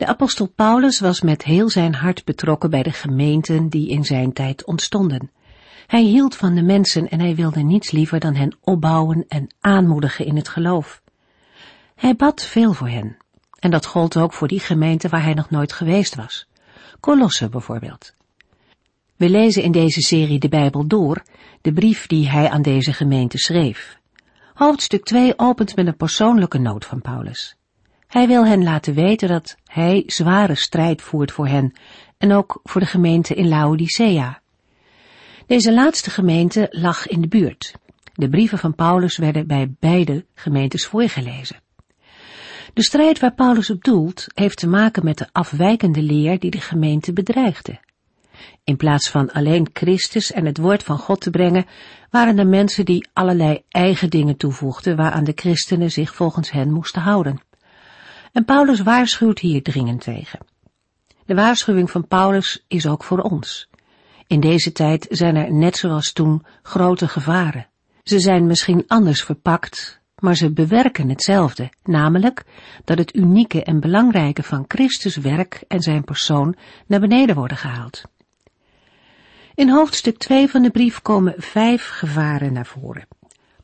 De apostel Paulus was met heel zijn hart betrokken bij de gemeenten die in zijn tijd ontstonden. Hij hield van de mensen en hij wilde niets liever dan hen opbouwen en aanmoedigen in het geloof. Hij bad veel voor hen. En dat gold ook voor die gemeente waar hij nog nooit geweest was. Colosse bijvoorbeeld. We lezen in deze serie de Bijbel door, de brief die hij aan deze gemeente schreef. Hoofdstuk 2 opent met een persoonlijke noot van Paulus. Hij wil hen laten weten dat hij zware strijd voert voor hen en ook voor de gemeente in Laodicea. Deze laatste gemeente lag in de buurt. De brieven van Paulus werden bij beide gemeentes voorgelezen. De strijd waar Paulus op doelt heeft te maken met de afwijkende leer die de gemeente bedreigde. In plaats van alleen Christus en het woord van God te brengen, waren er mensen die allerlei eigen dingen toevoegden waaraan de christenen zich volgens hen moesten houden. En Paulus waarschuwt hier dringend tegen. De waarschuwing van Paulus is ook voor ons. In deze tijd zijn er net zoals toen grote gevaren. Ze zijn misschien anders verpakt, maar ze bewerken hetzelfde, namelijk dat het unieke en belangrijke van Christus werk en zijn persoon naar beneden worden gehaald. In hoofdstuk 2 van de brief komen vijf gevaren naar voren.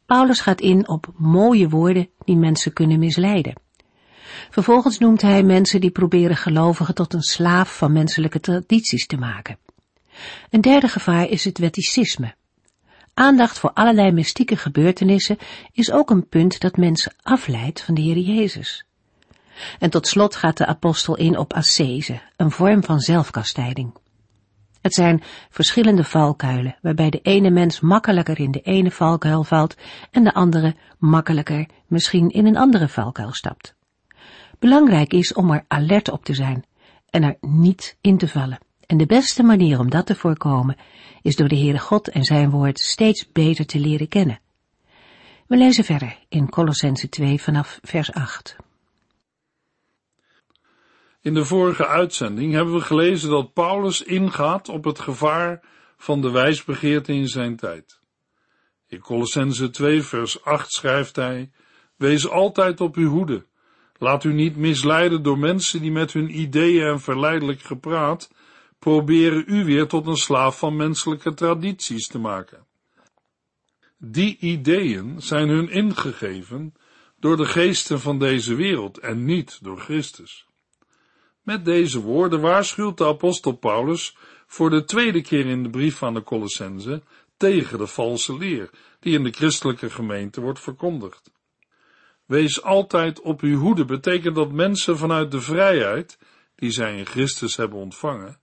Paulus gaat in op mooie woorden die mensen kunnen misleiden. Vervolgens noemt hij mensen die proberen gelovigen tot een slaaf van menselijke tradities te maken. Een derde gevaar is het wetticisme. Aandacht voor allerlei mystieke gebeurtenissen is ook een punt dat mensen afleidt van de Heer Jezus. En tot slot gaat de apostel in op ascese, een vorm van zelfkastijding. Het zijn verschillende valkuilen, waarbij de ene mens makkelijker in de ene valkuil valt en de andere makkelijker misschien in een andere valkuil stapt. Belangrijk is om er alert op te zijn en er niet in te vallen. En de beste manier om dat te voorkomen is door de Heere God en zijn woord steeds beter te leren kennen. We lezen verder in Colossense 2 vanaf vers 8. In de vorige uitzending hebben we gelezen dat Paulus ingaat op het gevaar van de wijsbegeerte in zijn tijd. In Colossense 2 vers 8 schrijft hij, Wees altijd op uw hoede. Laat u niet misleiden door mensen die met hun ideeën en verleidelijk gepraat proberen u weer tot een slaaf van menselijke tradities te maken. Die ideeën zijn hun ingegeven door de geesten van deze wereld en niet door Christus. Met deze woorden waarschuwt de apostel Paulus voor de tweede keer in de brief van de Colossense tegen de valse leer die in de christelijke gemeente wordt verkondigd. Wees altijd op uw hoede betekent dat mensen vanuit de vrijheid, die zij in Christus hebben ontvangen,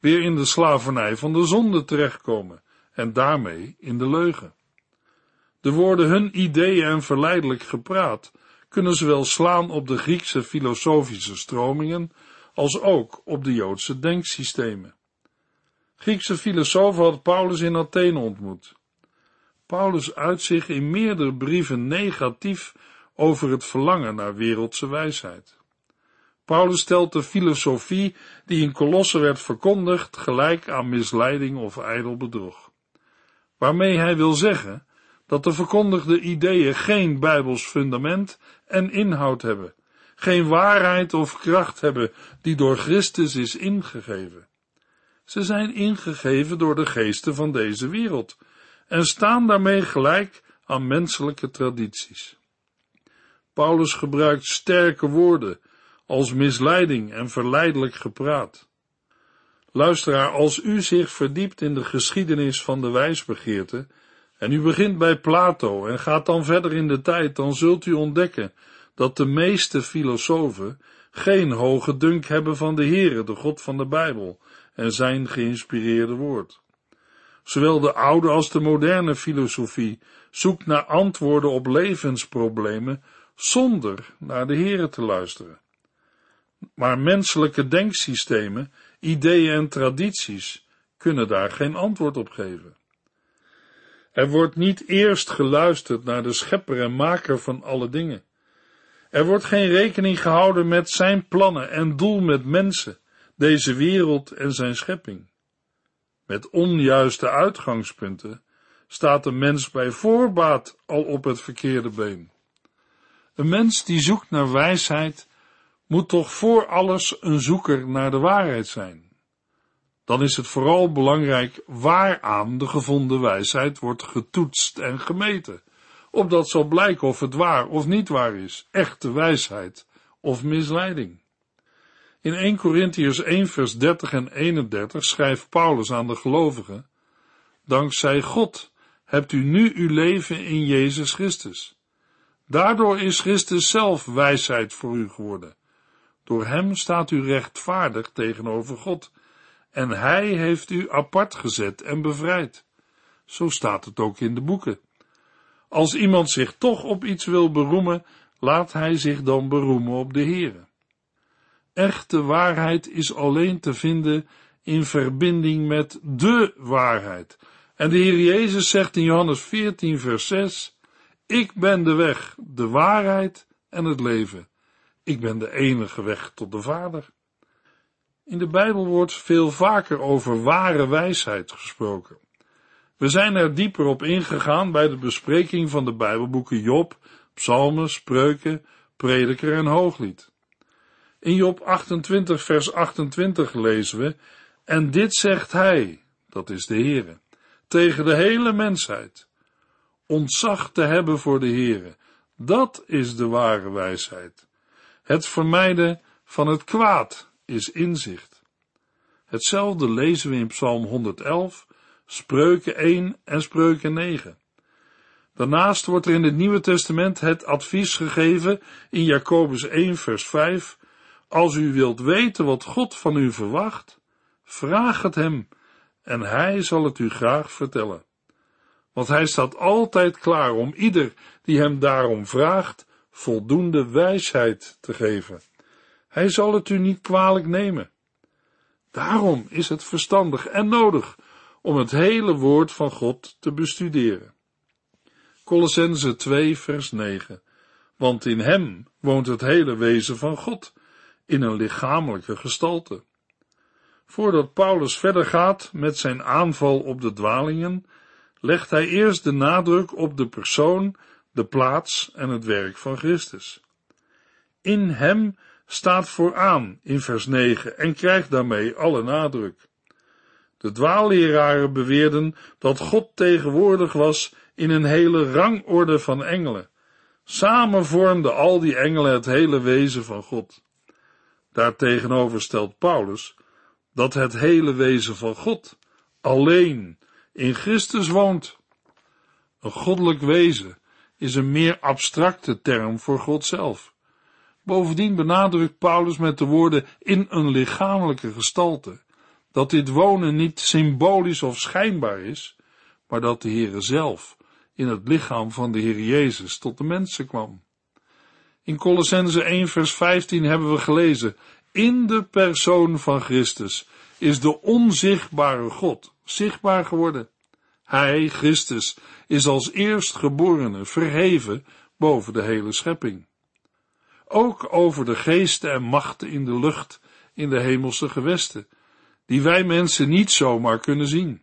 weer in de slavernij van de zonde terechtkomen en daarmee in de leugen. De woorden hun ideeën en verleidelijk gepraat kunnen zowel slaan op de Griekse filosofische stromingen als ook op de Joodse denksystemen. Griekse filosofen had Paulus in Athene ontmoet. Paulus uit zich in meerdere brieven negatief over het verlangen naar wereldse wijsheid. Paulus stelt de filosofie die in Kolossen werd verkondigd gelijk aan misleiding of ijdel bedrog. Waarmee hij wil zeggen dat de verkondigde ideeën geen bijbels fundament en inhoud hebben, geen waarheid of kracht hebben die door Christus is ingegeven. Ze zijn ingegeven door de geesten van deze wereld en staan daarmee gelijk aan menselijke tradities. Paulus gebruikt sterke woorden als misleiding en verleidelijk gepraat. Luisteraar, als u zich verdiept in de geschiedenis van de wijsbegeerte, en u begint bij Plato en gaat dan verder in de tijd, dan zult u ontdekken dat de meeste filosofen geen hoge dunk hebben van de Heere, de God van de Bijbel, en zijn geïnspireerde woord. Zowel de oude als de moderne filosofie zoekt naar antwoorden op levensproblemen zonder naar de Heere te luisteren. Maar menselijke denksystemen, ideeën en tradities kunnen daar geen antwoord op geven. Er wordt niet eerst geluisterd naar de schepper en maker van alle dingen. Er wordt geen rekening gehouden met zijn plannen en doel met mensen, deze wereld en zijn schepping. Met onjuiste uitgangspunten staat de mens bij voorbaat al op het verkeerde been. Een mens die zoekt naar wijsheid moet toch voor alles een zoeker naar de waarheid zijn. Dan is het vooral belangrijk waaraan de gevonden wijsheid wordt getoetst en gemeten, opdat zal blijken of het waar of niet waar is, echte wijsheid of misleiding. In 1 Corinthians 1 vers 30 en 31 schrijft Paulus aan de gelovigen, Dankzij God hebt u nu uw leven in Jezus Christus. Daardoor is Christus zelf wijsheid voor u geworden. Door hem staat u rechtvaardig tegenover God en hij heeft u apart gezet en bevrijd. Zo staat het ook in de boeken. Als iemand zich toch op iets wil beroemen, laat hij zich dan beroemen op de Heere. Echte waarheid is alleen te vinden in verbinding met de waarheid. En de Heer Jezus zegt in Johannes 14, vers 6, Ik ben de weg, de waarheid en het leven. Ik ben de enige weg tot de Vader. In de Bijbel wordt veel vaker over ware wijsheid gesproken. We zijn er dieper op ingegaan bij de bespreking van de Bijbelboeken Job, Psalmen, Spreuken, Prediker en Hooglied. In Job 28 vers 28 lezen we, en dit zegt hij, dat is de Heere, tegen de hele mensheid. Ontzag te hebben voor de Heere, dat is de ware wijsheid. Het vermijden van het kwaad is inzicht. Hetzelfde lezen we in Psalm 111, Spreuken 1 en Spreuken 9. Daarnaast wordt er in het Nieuwe Testament het advies gegeven in Jacobus 1 vers 5, als u wilt weten wat God van u verwacht, vraag het hem en hij zal het u graag vertellen. Want hij staat altijd klaar om ieder die hem daarom vraagt, voldoende wijsheid te geven. Hij zal het u niet kwalijk nemen. Daarom is het verstandig en nodig om het hele woord van God te bestuderen. Colossense 2 vers 9 Want in hem woont het hele wezen van God, in een lichamelijke gestalte. Voordat Paulus verder gaat met zijn aanval op de dwalingen, legt hij eerst de nadruk op de persoon, de plaats en het werk van Christus. In hem staat vooraan in vers 9 en krijgt daarmee alle nadruk. De dwaalleraren beweerden dat God tegenwoordig was in een hele rangorde van engelen. Samen vormden al die engelen het hele wezen van God. Daartegenover stelt Paulus dat het hele wezen van God alleen in Christus woont. Een goddelijk wezen is een meer abstracte term voor God zelf. Bovendien benadrukt Paulus met de woorden in een lichamelijke gestalte dat dit wonen niet symbolisch of schijnbaar is, maar dat de Heere zelf in het lichaam van de Heer Jezus tot de mensen kwam. In Colossense 1 vers 15 hebben we gelezen, in de persoon van Christus is de onzichtbare God zichtbaar geworden. Hij, Christus, is als eerstgeborene verheven boven de hele schepping. Ook over de geesten en machten in de lucht, in de hemelse gewesten, die wij mensen niet zomaar kunnen zien.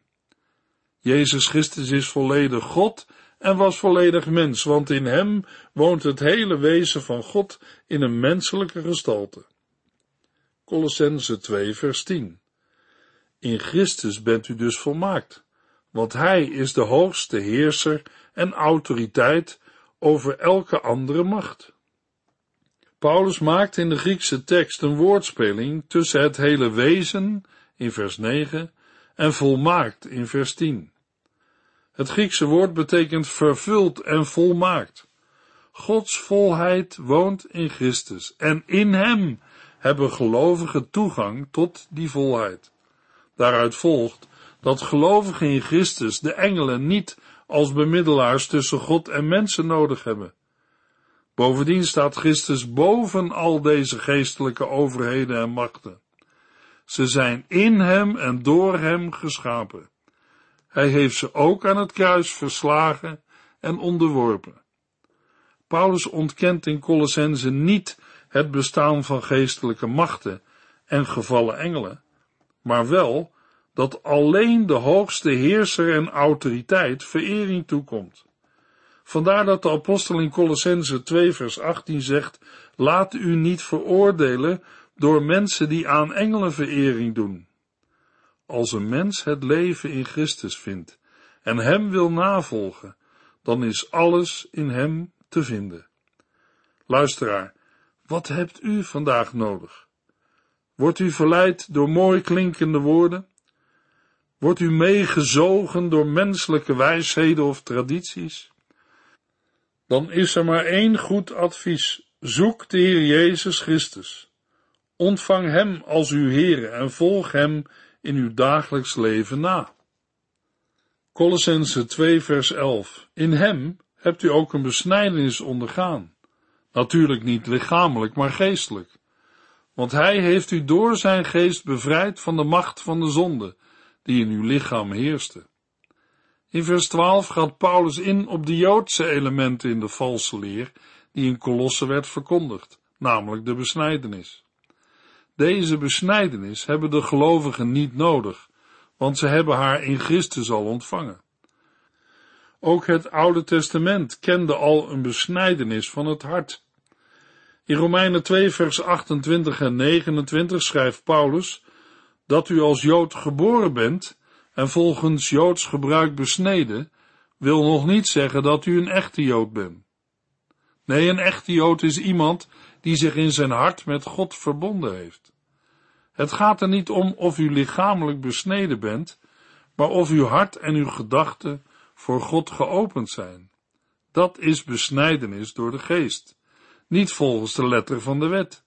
Jezus Christus is volledig God en was volledig mens, want in hem woont het hele wezen van God in een menselijke gestalte. Colossense 2 vers 10 In Christus bent u dus volmaakt, want hij is de hoogste heerser en autoriteit over elke andere macht. Paulus maakt in de Griekse tekst een woordspeling tussen het hele wezen in vers 9 en volmaakt in vers 10. Het Griekse woord betekent vervuld en volmaakt. Gods volheid woont in Christus en in hem hebben gelovigen toegang tot die volheid. Daaruit volgt dat gelovigen in Christus de engelen niet als bemiddelaars tussen God en mensen nodig hebben. Bovendien staat Christus boven al deze geestelijke overheden en machten. Ze zijn in hem en door hem geschapen. Hij heeft ze ook aan het kruis verslagen en onderworpen. Paulus ontkent in Colossense niet het bestaan van geestelijke machten en gevallen engelen, maar wel dat alleen de hoogste heerser en autoriteit verering toekomt. Vandaar dat de apostel in Colossense 2 vers 18 zegt, laat u niet veroordelen door mensen die aan engelen verering doen. Als een mens het leven in Christus vindt en hem wil navolgen, dan is alles in hem te vinden. Luisteraar, wat hebt u vandaag nodig? Wordt u verleid door mooi klinkende woorden? Wordt u meegezogen door menselijke wijsheden of tradities? Dan is er maar één goed advies. Zoek de Heer Jezus Christus. Ontvang Hem als uw Heer en volg Hem in uw dagelijks leven na. Colossense 2 vers 11 In Hem hebt u ook een besnijdenis ondergaan. Natuurlijk niet lichamelijk, maar geestelijk. Want Hij heeft u door Zijn geest bevrijd van de macht van de zonde, die in uw lichaam heerste. In vers 12 gaat Paulus in op de Joodse elementen in de valse leer, die in Kolosse werd verkondigd, namelijk de besnijdenis. Deze besnijdenis hebben de gelovigen niet nodig, want ze hebben haar in Christus al ontvangen. Ook het Oude Testament kende al een besnijdenis van het hart. In Romeinen 2 vers 28 en 29 schrijft Paulus dat u als Jood geboren bent en volgens Joods gebruik besneden, wil nog niet zeggen dat u een echte Jood bent. Nee, een echte Jood is iemand die zich in zijn hart met God verbonden heeft. Het gaat er niet om of u lichamelijk besneden bent, maar of uw hart en uw gedachten voor God geopend zijn. Dat is besnijdenis door de geest, niet volgens de letter van de wet.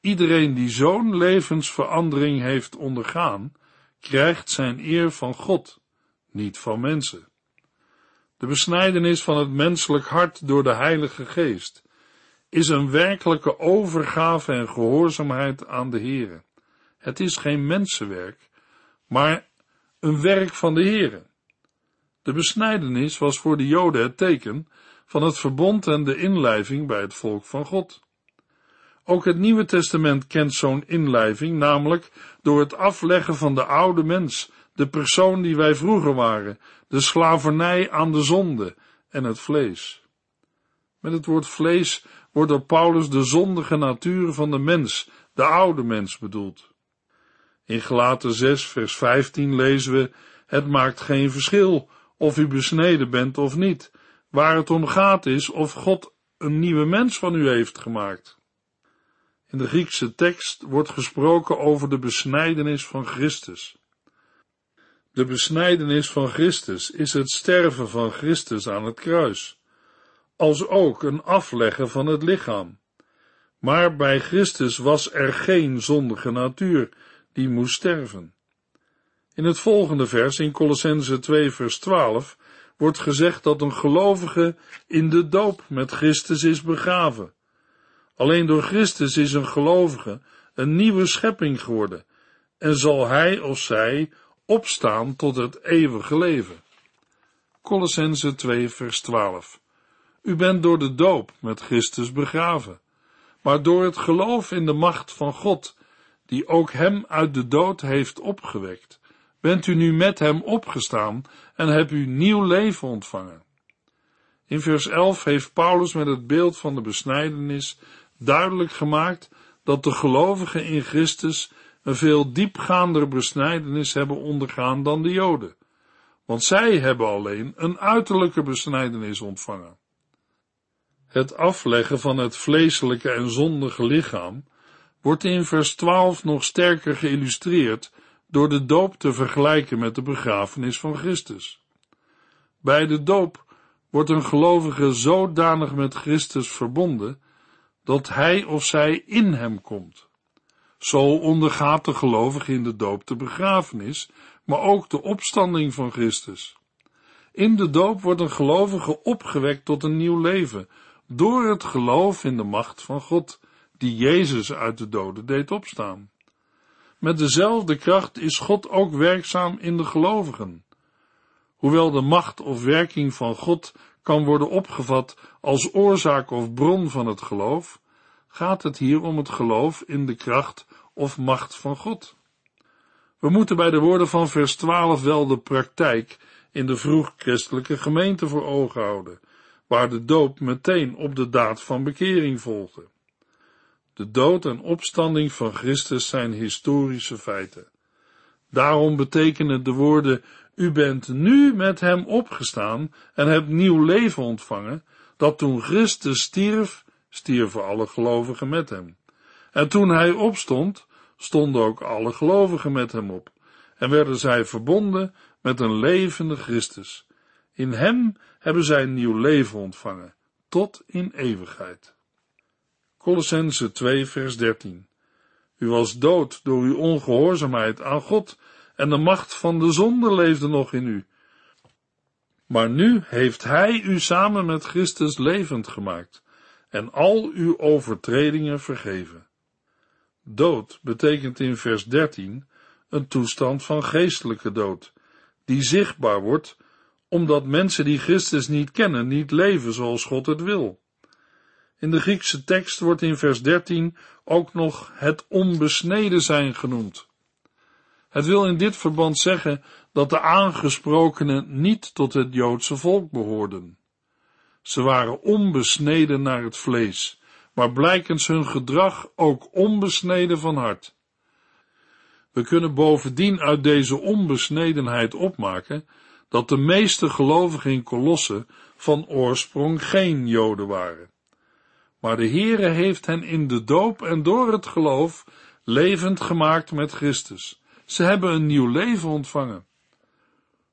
Iedereen die zo'n levensverandering heeft ondergaan, krijgt zijn eer van God, niet van mensen. De besnijdenis van het menselijk hart door de Heilige Geest is een werkelijke overgave en gehoorzaamheid aan de Heere. Het is geen mensenwerk, maar een werk van de Heere. De besnijdenis was voor de Joden het teken van het verbond en de inlijving bij het volk van God. Ook het Nieuwe Testament kent zo'n inlijving, namelijk door het afleggen van de oude mens, de persoon die wij vroeger waren, de slavernij aan de zonde en het vlees. Met het woord vlees wordt door Paulus de zondige natuur van de mens, de oude mens bedoeld. In Gelaten 6 vers 15 lezen we, het maakt geen verschil of u besneden bent of niet. Waar het om gaat is of God een nieuwe mens van u heeft gemaakt. In de Griekse tekst wordt gesproken over de besnijdenis van Christus. De besnijdenis van Christus is het sterven van Christus aan het kruis, als ook een afleggen van het lichaam. Maar bij Christus was er geen zondige natuur die moest sterven. In het volgende vers, in Colossense 2 vers 12, wordt gezegd dat een gelovige in de doop met Christus is begraven. Alleen door Christus is een gelovige een nieuwe schepping geworden en zal hij of zij opstaan tot het eeuwige leven. Colossense 2 vers 12 U bent door de doop met Christus begraven, maar door het geloof in de macht van God, die ook hem uit de dood heeft opgewekt, bent u nu met hem opgestaan en hebt u nieuw leven ontvangen. In vers 11 heeft Paulus met het beeld van de besnijdenis duidelijk gemaakt dat de gelovigen in Christus een veel diepgaander besnijdenis hebben ondergaan dan de Joden, want zij hebben alleen een uiterlijke besnijdenis ontvangen. Het afleggen van het vleeselijke en zondige lichaam wordt in vers 12 nog sterker geïllustreerd door de doop te vergelijken met de begrafenis van Christus. Bij de doop wordt een gelovige zodanig met Christus verbonden dat hij of zij in hem komt. Zo ondergaat de gelovige in de doop de begrafenis, maar ook de opstanding van Christus. In de doop wordt een gelovige opgewekt tot een nieuw leven, door het geloof in de macht van God, die Jezus uit de doden deed opstaan. Met dezelfde kracht is God ook werkzaam in de gelovigen. Hoewel de macht of werking van God kan worden opgevat als oorzaak of bron van het geloof, gaat het hier om het geloof in de kracht of macht van God. We moeten bij de woorden van vers 12 wel de praktijk in de vroeg-christelijke gemeente voor ogen houden, waar de doop meteen op de daad van bekering volgde. De dood en opstanding van Christus zijn historische feiten. Daarom betekenen de woorden u bent nu met hem opgestaan en hebt nieuw leven ontvangen, dat toen Christus stierf, stierven alle gelovigen met hem. En toen hij opstond, stonden ook alle gelovigen met hem op, en werden zij verbonden met een levende Christus. In hem hebben zij nieuw leven ontvangen, tot in eeuwigheid. Colossense 2 vers 13 U was dood door uw ongehoorzaamheid aan God en de macht van de zonde leefde nog in u. Maar nu heeft Hij u samen met Christus levend gemaakt en al uw overtredingen vergeven. Dood betekent in vers 13 een toestand van geestelijke dood, die zichtbaar wordt omdat mensen die Christus niet kennen niet leven zoals God het wil. In de Griekse tekst wordt in vers 13 ook nog het onbesneden zijn genoemd. Het wil in dit verband zeggen dat de aangesprokenen niet tot het Joodse volk behoorden. Ze waren onbesneden naar het vlees, maar blijkens hun gedrag ook onbesneden van hart. We kunnen bovendien uit deze onbesnedenheid opmaken dat de meeste gelovigen in Kolossen van oorsprong geen Joden waren. Maar de Heere heeft hen in de doop en door het geloof levend gemaakt met Christus. Ze hebben een nieuw leven ontvangen.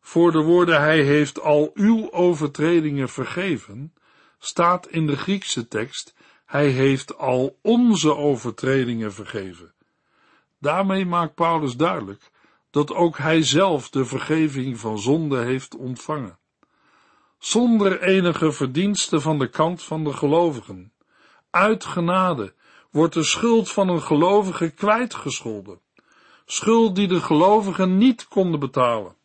Voor de woorden hij heeft al uw overtredingen vergeven, staat in de Griekse tekst hij heeft al onze overtredingen vergeven. Daarmee maakt Paulus duidelijk dat ook hij zelf de vergeving van zonde heeft ontvangen. Zonder enige verdienste van de kant van de gelovigen. Uit genade wordt de schuld van een gelovige kwijtgescholden schuld die de gelovigen niet konden betalen.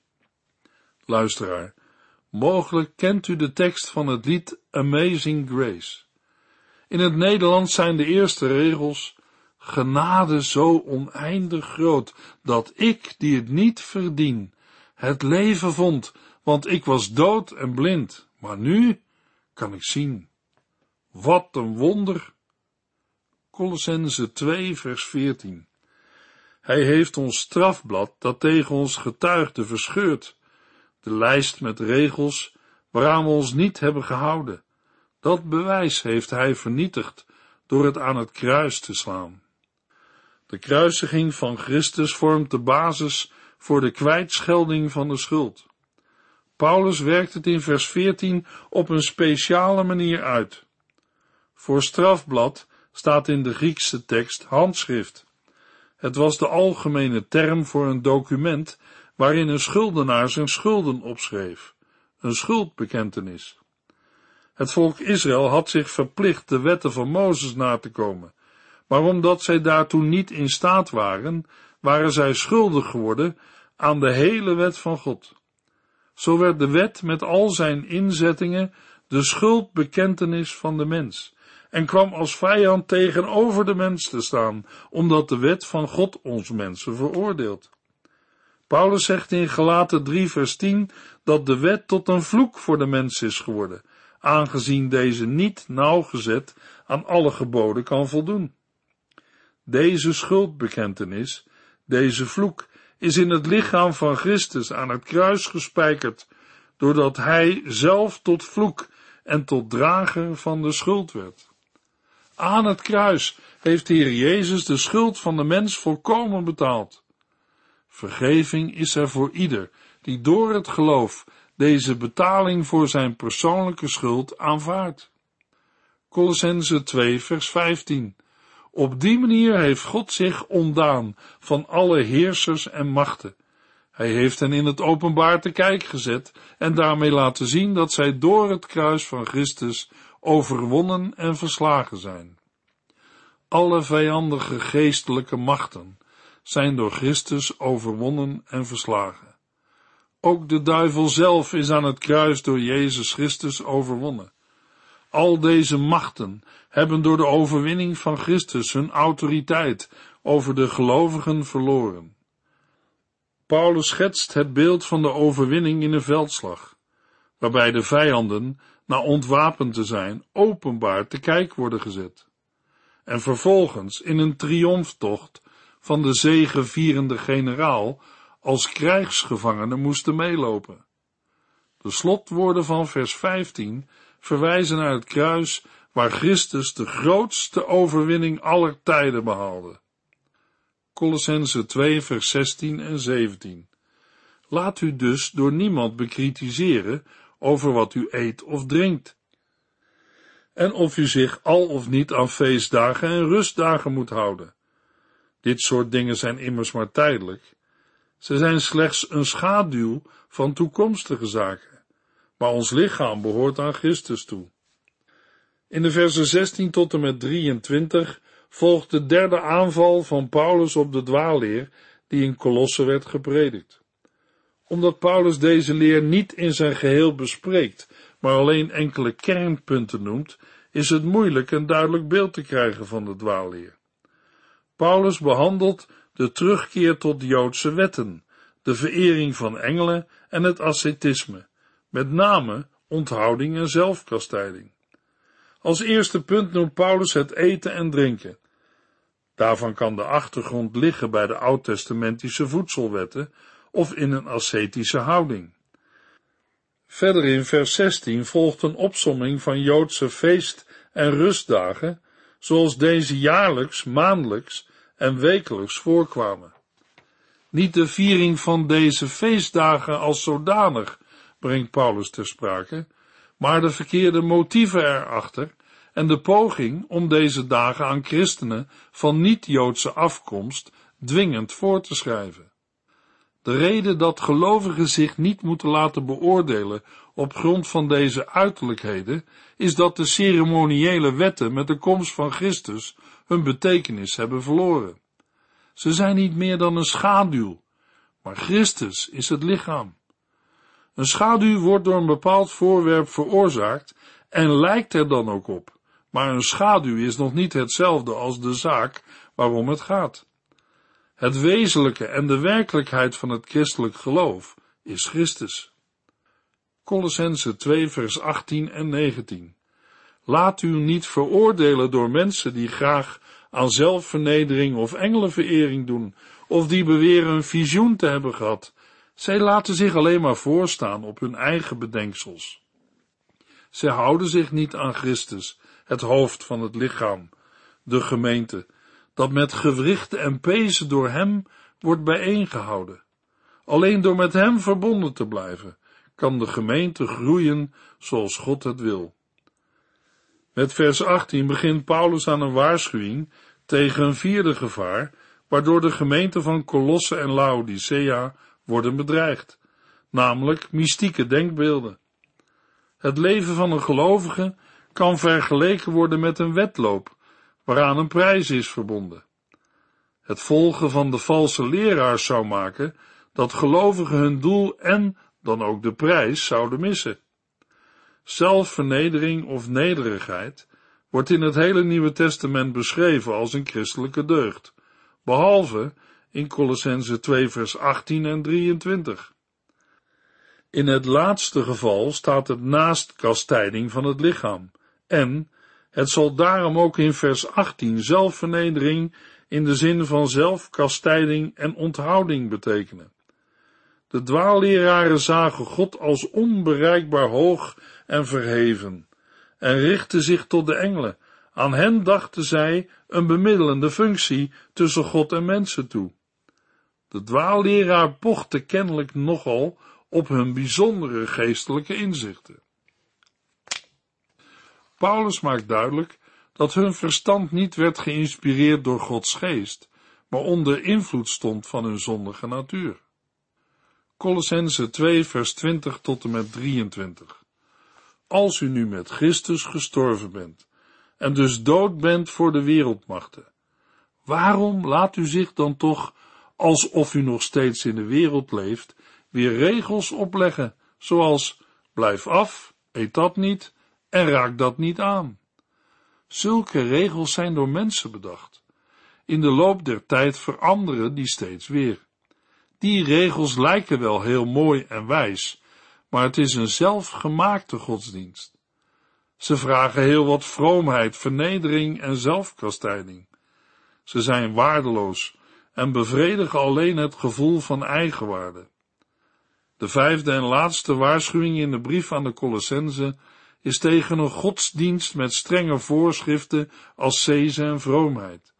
Luisteraar, mogelijk kent u de tekst van het lied Amazing Grace. In het Nederlands zijn de eerste regels genade zo oneindig groot, dat ik, die het niet verdien, het leven vond, want ik was dood en blind, maar nu kan ik zien. Wat een wonder! Colossense 2 vers 14 hij heeft ons strafblad dat tegen ons getuigde verscheurd, de lijst met regels waaraan we ons niet hebben gehouden. Dat bewijs heeft hij vernietigd door het aan het kruis te slaan. De kruisiging van Christus vormt de basis voor de kwijtschelding van de schuld. Paulus werkt het in vers 14 op een speciale manier uit. Voor strafblad staat in de Griekse tekst handschrift. Het was de algemene term voor een document waarin een schuldenaar zijn schulden opschreef, een schuldbekentenis. Het volk Israël had zich verplicht de wetten van Mozes na te komen, maar omdat zij daartoe niet in staat waren, waren zij schuldig geworden aan de hele wet van God. Zo werd de wet met al zijn inzettingen de schuldbekentenis van de mens en kwam als vijand tegenover de mens te staan, omdat de wet van God ons mensen veroordeelt. Paulus zegt in Gelaten 3 vers 10 dat de wet tot een vloek voor de mens is geworden, aangezien deze niet nauwgezet aan alle geboden kan voldoen. Deze schuldbekentenis, deze vloek, is in het lichaam van Christus aan het kruis gespijkerd, doordat hij zelf tot vloek en tot drager van de schuld werd. Aan het kruis heeft Heer Jezus de schuld van de mens volkomen betaald. Vergeving is er voor ieder die door het geloof deze betaling voor zijn persoonlijke schuld aanvaardt. Colossense 2 vers 15 Op die manier heeft God zich ontdaan van alle heersers en machten. Hij heeft hen in het openbaar te kijk gezet en daarmee laten zien dat zij door het kruis van Christus overwonnen en verslagen zijn. Alle vijandige geestelijke machten zijn door Christus overwonnen en verslagen. Ook de duivel zelf is aan het kruis door Jezus Christus overwonnen. Al deze machten hebben door de overwinning van Christus hun autoriteit over de gelovigen verloren. Paulus schetst het beeld van de overwinning in een veldslag, waarbij de vijanden, na ontwapend te zijn, openbaar te kijk worden gezet. En vervolgens in een triomftocht van de zegevierende generaal als krijgsgevangenen moesten meelopen. De slotwoorden van vers 15 verwijzen naar het kruis waar Christus de grootste overwinning aller tijden behaalde. Colossense 2 vers 16 en 17 Laat u dus door niemand bekritiseren over wat u eet of drinkt. En of u zich al of niet aan feestdagen en rustdagen moet houden. Dit soort dingen zijn immers maar tijdelijk. Ze zijn slechts een schaduw van toekomstige zaken. Maar ons lichaam behoort aan Christus toe. In de versen 16 tot en met 23 volgt de derde aanval van Paulus op de dwaalleer die in Kolosse werd gepredikt. Omdat Paulus deze leer niet in zijn geheel bespreekt, maar alleen enkele kernpunten noemt, is het moeilijk een duidelijk beeld te krijgen van de dwaalleer. Paulus behandelt de terugkeer tot Joodse wetten, de verering van engelen en het ascetisme, met name onthouding en zelfkastijding. Als eerste punt noemt Paulus het eten en drinken. Daarvan kan de achtergrond liggen bij de oud-testamentische voedselwetten of in een ascetische houding. Verder in vers 16 volgt een opsomming van Joodse feest- en rustdagen, zoals deze jaarlijks, maandelijks en wekelijks voorkwamen. Niet de viering van deze feestdagen als zodanig brengt Paulus ter sprake, maar de verkeerde motieven erachter en de poging om deze dagen aan christenen van niet-Joodse afkomst dwingend voor te schrijven. De reden dat gelovigen zich niet moeten laten beoordelen op grond van deze uiterlijkheden is dat de ceremoniële wetten met de komst van Christus hun betekenis hebben verloren. Ze zijn niet meer dan een schaduw, maar Christus is het lichaam. Een schaduw wordt door een bepaald voorwerp veroorzaakt en lijkt er dan ook op, maar een schaduw is nog niet hetzelfde als de zaak waarom het gaat. Het wezenlijke en de werkelijkheid van het christelijk geloof is Christus. Colossense 2 vers 18 en 19 Laat u niet veroordelen door mensen die graag aan zelfvernedering of engelenverering doen, of die beweren een visioen te hebben gehad. Zij laten zich alleen maar voorstaan op hun eigen bedenksels. Zij houden zich niet aan Christus, het hoofd van het lichaam, de gemeente, dat met gewrichten en pezen door hem wordt bijeengehouden. Alleen door met hem verbonden te blijven, kan de gemeente groeien zoals God het wil. Met vers 18 begint Paulus aan een waarschuwing tegen een vierde gevaar, waardoor de gemeente van Colosse en Laodicea worden bedreigd, namelijk mystieke denkbeelden. Het leven van een gelovige kan vergeleken worden met een wedloop, waaraan een prijs is verbonden. Het volgen van de valse leraars zou maken dat gelovigen hun doel en dan ook de prijs zouden missen. Zelfvernedering of nederigheid wordt in het hele Nieuwe Testament beschreven als een christelijke deugd, behalve in Colossense 2 vers 18 en 23. In het laatste geval staat het naast kastijding van het lichaam en het zal daarom ook in vers 18 zelfvernedering in de zin van zelfkastijding en onthouding betekenen. De dwaalleraren zagen God als onbereikbaar hoog en verheven en richtten zich tot de engelen. Aan hen dachten zij een bemiddelende functie tussen God en mensen toe. De dwaalleraar pochte kennelijk nogal op hun bijzondere geestelijke inzichten. Paulus maakt duidelijk dat hun verstand niet werd geïnspireerd door Gods geest, maar onder invloed stond van hun zondige natuur. Colossense 2 vers 20 tot en met 23 als u nu met Christus gestorven bent en dus dood bent voor de wereldmachten, waarom laat u zich dan toch alsof u nog steeds in de wereld leeft, weer regels opleggen, zoals blijf af, eet dat niet en raak dat niet aan. Zulke regels zijn door mensen bedacht. In de loop der tijd veranderen die steeds weer. Die regels lijken wel heel mooi en wijs, maar het is een zelfgemaakte godsdienst. Ze vragen heel wat vroomheid, vernedering en zelfkastijding. Ze zijn waardeloos en bevredigen alleen het gevoel van eigenwaarde. De vijfde en laatste waarschuwing in de brief aan de Colossense is tegen een godsdienst met strenge voorschriften als zeze en vroomheid.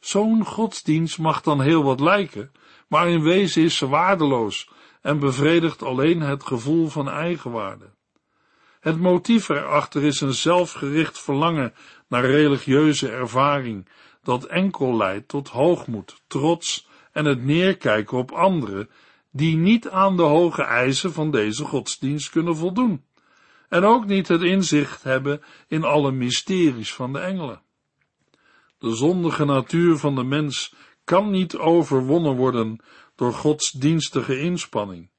Zo'n godsdienst mag dan heel wat lijken, maar in wezen is ze waardeloos en bevredigt alleen het gevoel van eigenwaarde. Het motief erachter is een zelfgericht verlangen naar religieuze ervaring, dat enkel leidt tot hoogmoed, trots en het neerkijken op anderen die niet aan de hoge eisen van deze godsdienst kunnen voldoen, en ook niet het inzicht hebben in alle mysteries van de engelen. De zondige natuur van de mens kan niet overwonnen worden door godsdienstige inspanning.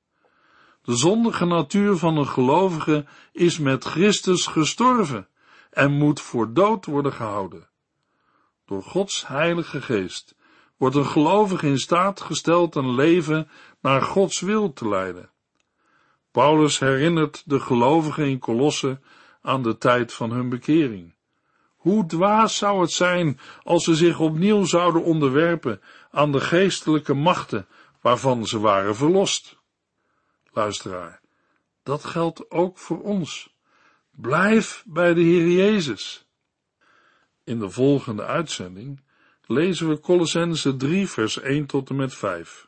De zondige natuur van een gelovige is met Christus gestorven en moet voor dood worden gehouden. Door Gods heilige geest wordt een gelovige in staat gesteld een leven naar Gods wil te leiden. Paulus herinnert de gelovigen in Kolosse aan de tijd van hun bekering. Hoe dwaas zou het zijn als ze zich opnieuw zouden onderwerpen aan de geestelijke machten waarvan ze waren verlost. Luisteraar, dat geldt ook voor ons. Blijf bij de Heer Jezus. In de volgende uitzending lezen we Colossense 3 vers 1 tot en met 5.